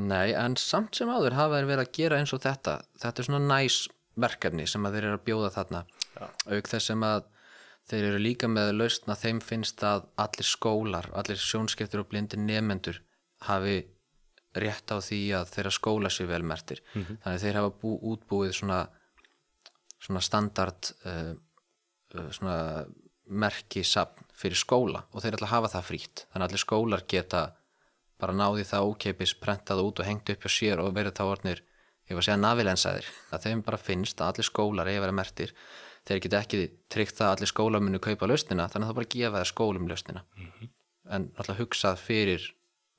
Nei, en samt sem áður hafa þeir verið að gera eins og þetta þetta er svona næs verkefni sem að þeir eru að bjóða þarna Já. auk þess sem að þeir eru líka með lausn að þeim finnst að allir skólar, allir sjónskiptur og blindir nefendur hafi rétt á því að þeirra skóla sér velmertir þannig að þeir hafa bú, útbúið svona svona standard uh, svona merkisafn fyrir skóla og þeir ætla að hafa það frítt. Þannig að allir skólar geta bara náði það ókeipis prentað út og hengt upp hjá sér og verið þá orðnir ég var að segja navilensaðir. Að þeim bara finnst að allir skólar eigi að vera mertir þeir geta ekki tryggt það að allir skólar munu kaupa lausnina þannig að það bara gefa það skólum lausnina. En alltaf hugsað fyrir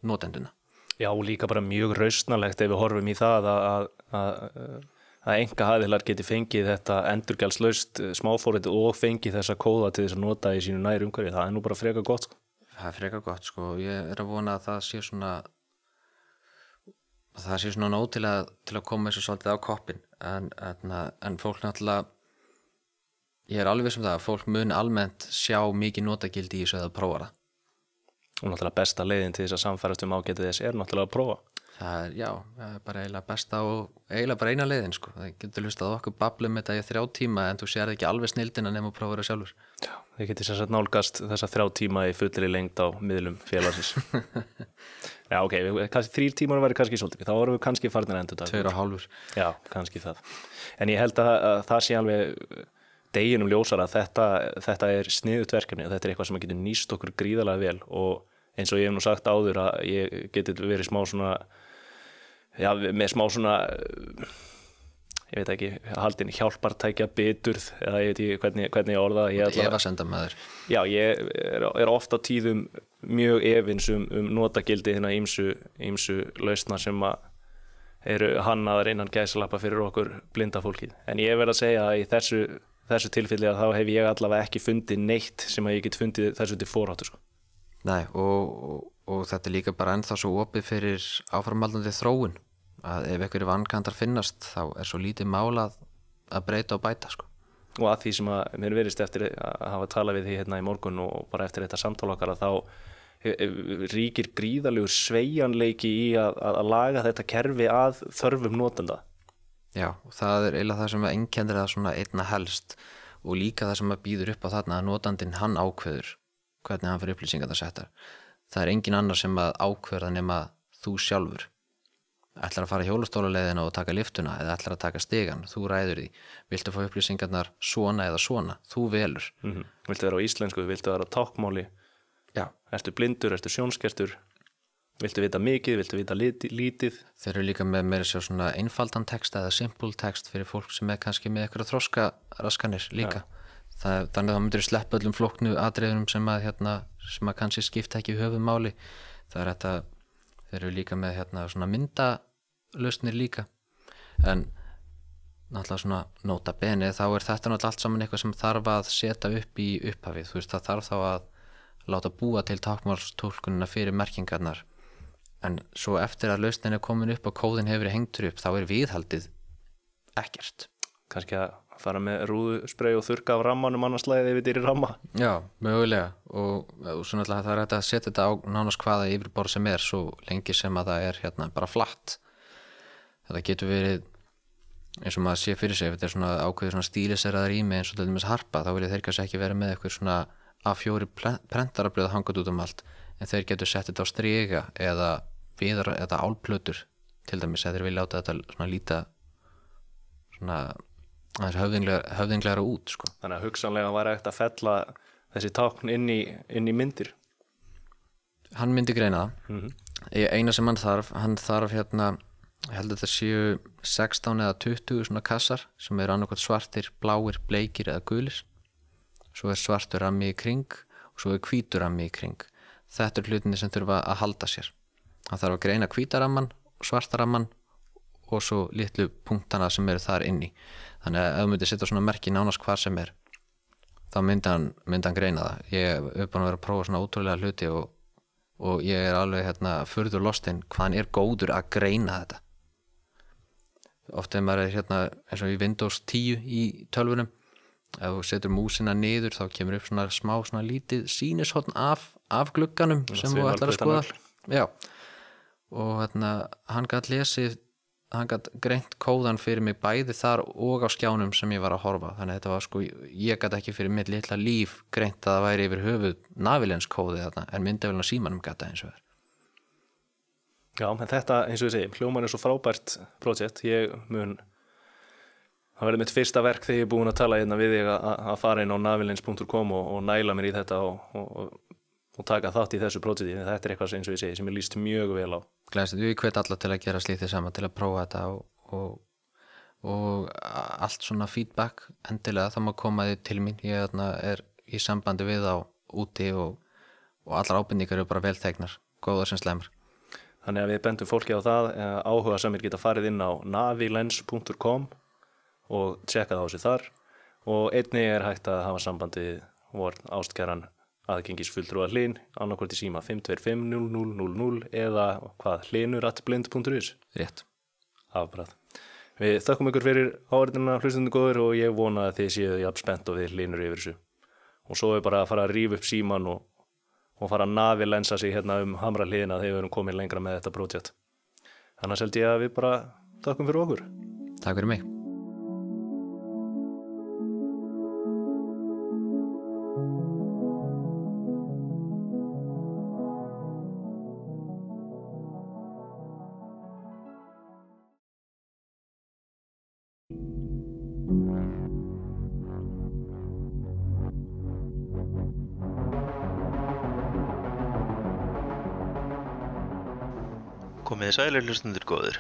notenduna Já, líka bara mjög rausnalegt ef við horfum í það að, að, að, að enga hæðilar geti fengið þetta endurgjaldslaust smáfórið og fengið þessa kóða til þess að nota í sínu næri umhverfi. Það er nú bara freka gott. Sko. það er frekar gott sko ég er að vona að það sé svona að það sé svona nóg til að, til að koma þessu svolítið á koppin en, en, en fólk náttúrulega ég er alveg sem það að fólk mun almennt sjá mikið notagildi í þessu eða prófa það Og náttúrulega besta leiðin til þess að samfærast um ágetið þess er náttúrulega að prófa. það er, já, það er bara eiginlega besta og eiginlega bara eina leiðin sko það getur hlustað okkur bablum þetta í þrjá tíma en þú sér ekki alveg snildina nema að prófa það sjálfur Já, þið getið sér satt nálgast þessa þrjá tíma í fullri lengd á miðlum félagsins. <laughs> Já, ok, þrýr tímar væri kannski svolítið, þá vorum við kannski farnir endur tveir og hálfur Já, kannski það. En ég held að, að það sé alveg deginum ljósar að þetta, þetta er sniðut verkefni og þetta er eitthvað sem getur nýst okkur gríðarlega vel og eins og ég hef nú sagt áður að ég geti verið smá svona, já, með smá svona, ég veit ekki, haldin hjálpartækja biturð eða ég veit ekki hvernig, hvernig ég orða. Ég ætla- Eva senda maður Já, ég er, er ofta tíðum mjög efins um, um notagildi hérna ímsu, ímsu lausna sem að eru hannaðar innan gæsalappa fyrir okkur blinda fólkið. En ég verð að segja að í þessu, þessu tilfelli að þá hef ég allavega ekki fundið neitt sem að ég get fundið þessu til foráttu. Sko. Nei, og, og, og þetta er líka bara ennþá svo opið fyrir áframaldandi þróun að ef einhverju vankantar finnast þá er svo lítið mála að, breyta og bæta sko. Og að því sem að mér verist eftir að hafa talað við því hérna í morgun og bara eftir þetta samtala okkar að þá eh, eh, ríkir gríðalegur sveigjanleiki í að, að, laga þetta kerfi að þörfum notenda. Já, það er eiginlega það sem enkendir það svona einna helst og líka það sem að býður upp á þarna að notandinn hann ákveður hvernig hann fyrir upplýsingar það settar. Það er engin annar sem að ákveða nema þú sjálfur. Ætlar að fara hjólastóluleiðina og taka liftuna eða ætlar að taka stegan, þú ræður því. Viltu fá upplýsingarnar svona eða svona, þú velur. Mm Viltu vera á íslensku, viltu vera á tákmáli, Já, ertu blindur, ertu sjónskertur, viltu vita mikið, viltu vita lítið. Þeir eru líka með meira sér svona einfaldan text eða simple text fyrir fólk sem er kannski með eitthvað þroska raskanir líka. Það, þannig að það myndir sleppa öllum flóknu atriðunum sem að, hérna, sem að kannski skipta ekki höfumáli. Það er þetta, þeir eru líka með hérna, svona myndalausnir líka. En náttúrulega svona nota bene þá er þetta náttúrulega allt saman eitthvað sem þarf að setja upp í upphafið. Þú veist það þarf þá að láta búa til tákmálstólkunina fyrir merkingarnar en svo eftir að lausnin er komin upp og kóðin hefur hengtur upp þá er viðhaldið ekkert. Kannski að fara með rúðusprey og þurka af rammanum annars þetta er í ramma. Já, mögulega. Og, og svo náttúrulega það er hægt að setja þetta á nánast hvaða yfirborð sem er svo lengi sem að það er hérna bara flatt. Þetta getur verið eins og maður sé fyrir sig ef þetta er svona ákveður svona stíliseraðar rými eins og til dæmis harpa þá vilja þeir kannski ekki vera með eitthvað svona A4 prentarabröð hangað út um allt. En þeir getur sett þetta á stryga eða viðar eða álplötur til dæmis eða þeir vilja láta þetta svona líta svona aðeins höfðinglegra, höfðinglegra út sko. þannig að hugsanlega var ekkert að fella þessi tákn inn í, inn í myndir. Hann myndi greina það. Ég- eina sem hann þarf hann þarf hérna ég held að þetta séu 16 eða 20 svona kassar sem eru annarkvæmt svartir, bláir, bleikir eða gulir. Svo er svartur rammi í kring og svo er hvítur rammi í kring. Þetta er hlutinni sem þurfa að halda sér hann þarf að greina hvítaramman svartaramman og svo litlu punktana sem eru þar inni. Þannig að ef þú myndir setja svona merki nánast hvar sem er þá myndi hann, myndi hann greina það. Ég hef búin að vera að prófa svona ótrúlega hluti og, og ég er alveg hérna furður lostinn hvað hann er góður að greina þetta. Oft ef maður er hérna eins og í Windows 10 í tölvunum ef þú setur músina niður þá kemur upp svona smá svona lítið sýnishotn af, af glugganum sem þú ætlar að skoða. já og hérna hann gætt lesið hann gætt greint kóðan fyrir mig bæði þar og á skjánum sem ég var að horfa. Þannig að þetta var sko, ég gætt ekki fyrir mitt litla líf greint að það væri yfir höfuð navilens kóði þarna en myndavélina símanum gætt það eins og er. Já, en þetta, eins og ég segi, hljóman er svo frábært projekt, ég mun það verður mitt fyrsta verk þegar ég er búin að tala hérna við þig að, fara inn á navilins.com og, og næla mér í þetta og, og, og, taka þátt í þessu projekti, þetta er eitthvað sem, ég segi sem ég líst mjög vel á glæðist, við hvet alla til að gera slítið saman til að prófa þetta og, og, og allt svona feedback endilega það má koma þið til mín. Ég þarna, er í sambandi við á úti og, og allar ábyrningar eru bara velþegnar, góðar sem slemur Þannig að við bendum fólki á það eh, áhuga samir geta farið inn á navilens.com og tjekka það á sig þar. Og einnig er hægt að hafa sambandi vor ástkæran aðgengisfulltrúa hlinn annarkvort í síma 525-0000 eða hvað hlinuratblind.is rétt, afbræð. Við þakkum ykkur fyrir áverðina hlustundu góður og ég vona að þið séu jafn spennt og við hlinur yfir þessu og svo er bara að fara að rífa upp síman og, og fara að navi lensa sig hérna um hamra hliðina þegar við erum komin lengra með þetta prótjátt. Þannig held ég að við bara þakkum fyrir okkur. takk fyrir mig sælir hlustundur góður.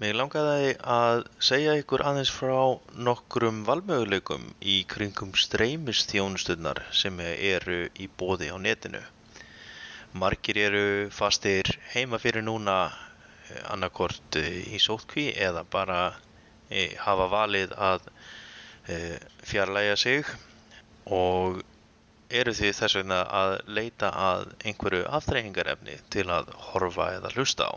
Mig langaði að segja ykkur aðeins frá nokkrum valmöguleikum í kringum streymisþjónustunnar sem eru í bóði á netinu. Margir eru fastir heima fyrir núna eh, annarkort eh, í sótkví eða bara eh, hafa valið að fjarlæga sig og eru því þess vegna að leita að einhverju afþreyingarefni til að horfa eða hlusta á.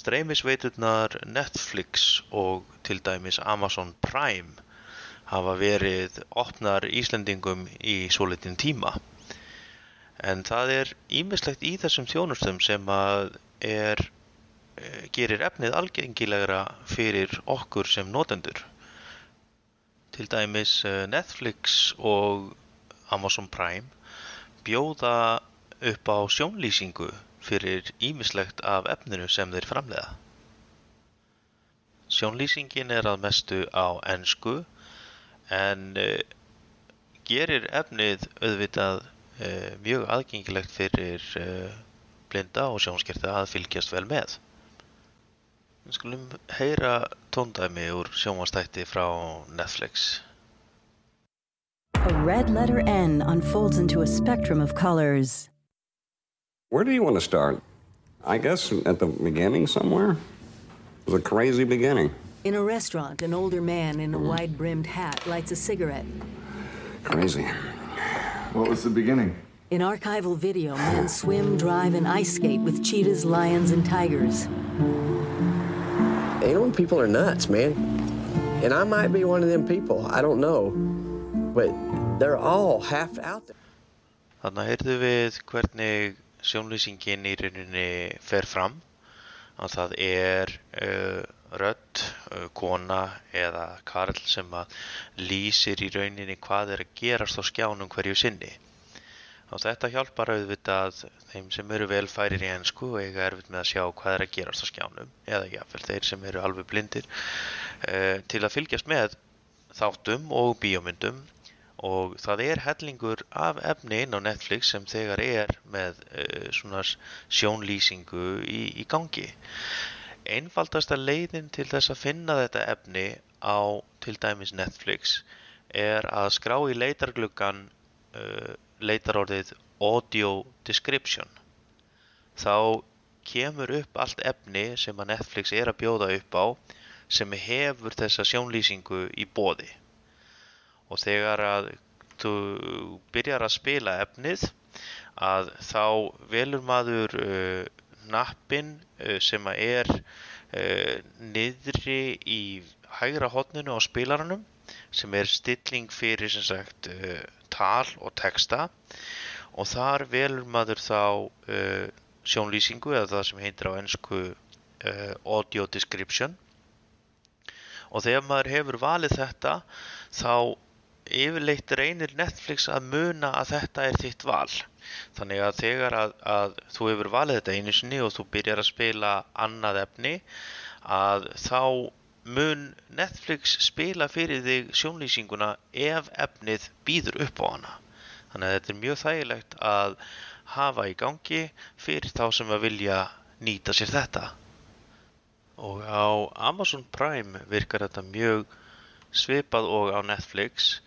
Streymisveiturnar Netflix og til dæmis Amazon Prime hafa verið opnar Íslendingum í svolítinn tíma. En það er ímislegt í þessum þjónustum sem að er, eh, gerir efnið algengilegra fyrir okkur sem notendur. Til dæmis eh, Netflix og Amazon Prime bjóða upp á sjónlýsingu fyrir ímislegt af efninu sem þeir framleiða. Sjónlýsingin er að mestu á ensku en uh, gerir efnið auðvitað uh, mjög aðgengilegt fyrir uh, blinda og sjónskerta að fylgjast vel með. Við skulum heyra tóndæmi úr sjónvastætti frá Netflix. A red letter N unfolds into a spectrum of colors. Where do you want to start? I guess at the beginning somewhere. It was a crazy beginning. In a restaurant, an older man in a mm-hmm. wide brimmed hat lights a cigarette. Crazy. What was the beginning? In archival video, men swim, drive, and ice skate with cheetahs, lions, and tigers. You know when people are nuts, man. And I might be one of them people, I don't know. Þannig heyrðu við hvernig sjónlýsingin í rauninni fer fram. Að það er uh, rödd, uh, kona eða karl sem að lýsir í rauninni hvað er að gerast á skjánum hverju sinni. Og þetta hjálpar auðvitað þeim sem eru velfærir í ennsku og eiga erfitt með að sjá hvað er að gerast á skjánum. Eða jáfnvel þeir sem eru alveg blindir uh, til að fylgjast með þáttum og bíómyndum og það er hellingur af efni inn á Netflix sem þegar er með uh, svona sjónlýsingu í, í gangi. Einfaldasta leiðin til þess að finna þetta efni á til dæmis Netflix er að skrá í leitargluggan uh, leitarorðið audio description. Þá kemur upp allt efni sem að Netflix er að bjóða upp á sem hefur þessa sjónlýsingu í bóði og þegar að þú byrjar að spila efnið að þá velur maður uh, nappin uh, sem er uh, niðri í hægra hotninu á spilaranum sem er stilling fyrir sem sagt uh, tal og texta. Og þar velur maður þá uh, sjónlýsingu eða það sem heitir á ennsku uh, audio description. Og þegar maður hefur valið þetta þá yfirleitt reynir Netflix að muna að þetta er þitt val. Þannig að þegar að, að þú hefur valið þetta einu sinni og þú byrjar að spila annað efni að þá mun Netflix spila fyrir þig sjónlýsinguna ef efnið býður upp á hana. Þannig að þetta er mjög þægilegt að hafa í gangi fyrir þá sem að vilja nýta sér þetta. Og á Amazon Prime virkar þetta mjög svipað og á Netflix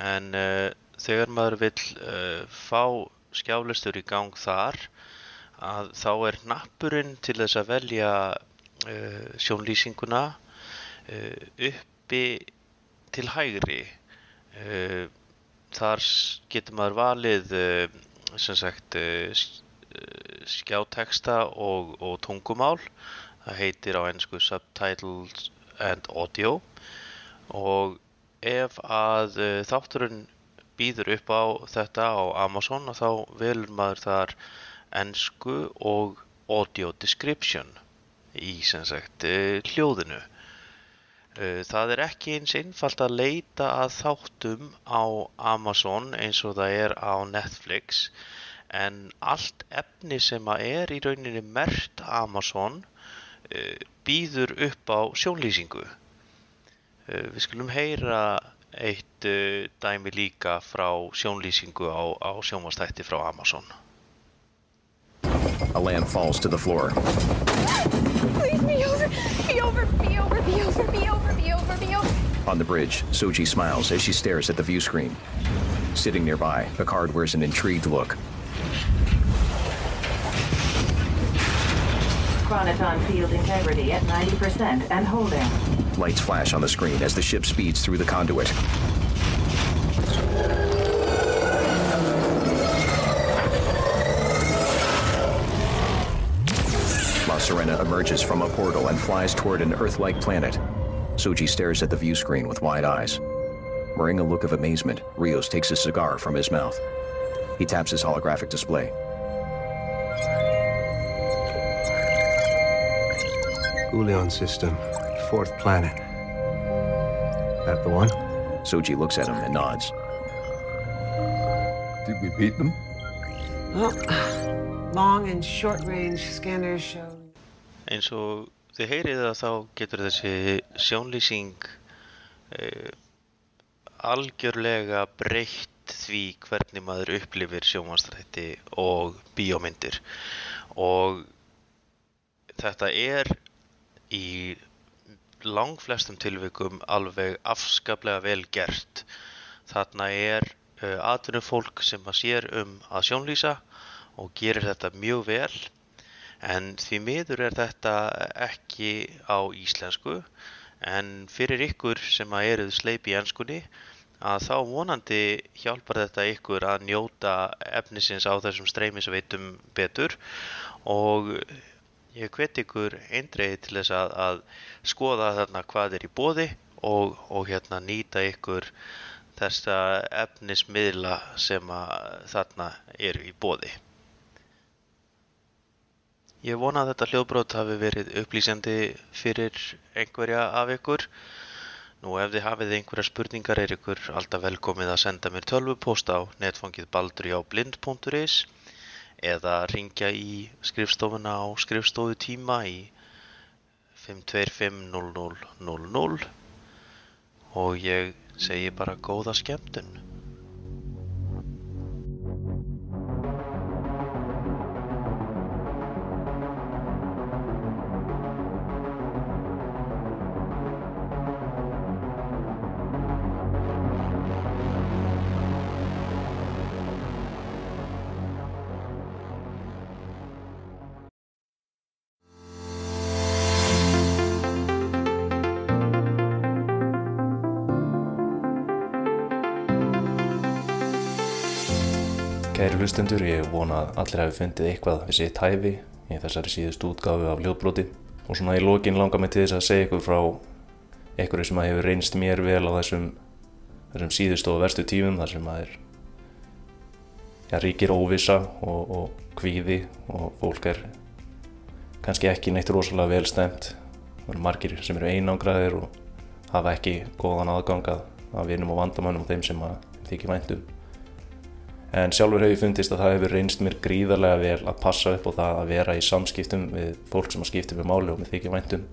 en uh, þegar maður vill uh, fá skjálistur í gang þar að þá er nappurinn til þess að velja uh, sjónlýsinguna uppi til hægri. Þar getur maður valið sem sagt skjáteksta og, og tungumál. Það heitir á ennsku subtitles and audio. Og ef að uh, þátturinn býður upp á þetta á Amazon þá velur maður þar ennsku og audio description í sem sagt uh, hljóðinu. Uh, það er ekki eins einfalt að leita að þáttum á Amazon eins og það er á Netflix en allt efni sem að er í rauninni mert Amazon býður upp á sjónlýsingu. Eh, við skulum heyra eitt uh, dæmi líka frá sjónlýsingu á, á sjónvastætti frá Amazon. A lamp falls to the floor. Please be over, be over, be over, be over, be over, be over, be over. On the bridge, Soji smiles as she stares at the view screen. Sitting nearby, Picard wears an intrigued look. Chronoton field integrity at 90% and holding. Lights flash on the screen as the ship speeds through the conduit. La Serena emerges from a portal and flies toward an Earth-like planet. Soji stares at the view screen with wide eyes. Wearing a look of amazement, Rios takes a cigar from his mouth. He taps his holographic display. Ulion system, fourth planet. That the one? Soji looks at him and nods. Did we beat them? Well, long and short range scanners show. Eins og þið heyrið að þá getur þessi sjónlýsing uh, algjörlega breytt því hvernig maður upplifir sjónvastrætti og bíómyndir og þetta er í langflestum tilvikum alveg afskaplega vel gert. Þarna er uh, atvinnufólk sem að sér um að sjónlýsa og gerir þetta mjög vel en því miður er þetta ekki á íslensku en fyrir ykkur sem að eruð sleip í ennskunni að þá vonandi hjálpar þetta ykkur að njóta efnisins á þessum streymisveitum betur og ég hvet ykkur eindreiði til þess að, að skoða þarna hvað er í bóði og, og hérna nýta ykkur þessa efnismiðla sem að þarna eru í bóði. Ég vona að þetta hljóðbrot hafi verið upplýsjandi fyrir einhverja af ykkur. Nú ef þið hafið einhverja spurningar er ykkur alltaf velkomið að senda mér tölvupóst á netfangið baldurjáblind.is eða ringja í skrifstofuna á skrifstofu tíma í 525 0000 og ég segi bara góða skemmtun. Kæri hlustendur, ég vona að allir hafi fundið eitthvað við sitt hæfi í þessari síðustu útgáfu af hljóðbroti og svona í lokin langar mig til þess að segja ykkur frá einhverju sem að hefur reynst mér vel á þessum, þessum síðustu og verstu tímum þar sem að er ja, ríkir óvissa og, og kvíði og fólk er kannski ekki neitt rosalega vel stemt það eru margir sem eru einangraðir og hafa ekki góðan aðgangað að vinum og vandamannum og þeim sem að þykir væntum en sjálfur hefur ég fundist að það hefur reynst mér gríðarlega vel að passa upp á það að vera í samskiptum við fólk sem að skipta með máli og með þykir væntum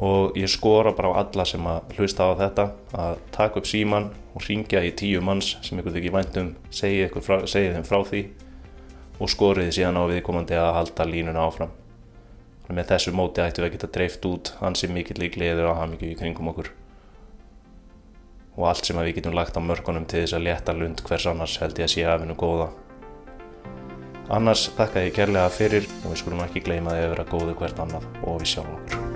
og ég skora bara á alla sem að hlusta á þetta að taka upp síman og ringja í tíu manns sem ykkur þykir væntum segja, frá, segja þeim frá því og skoriði síðan á viðkomandi að halda línuna áfram. Og með þessu móti ættum við að geta dreift út hansi mikill í gleður og hafmyggju í kringum okkur og allt sem við getum lagt á mörgunum til þess að létta lund hvers annars held ég að sé afinu góða. Annars þakka ég kærlega fyrir og við skulum ekki gleyma því að vera góðu hvert annað og við sjálf okkur.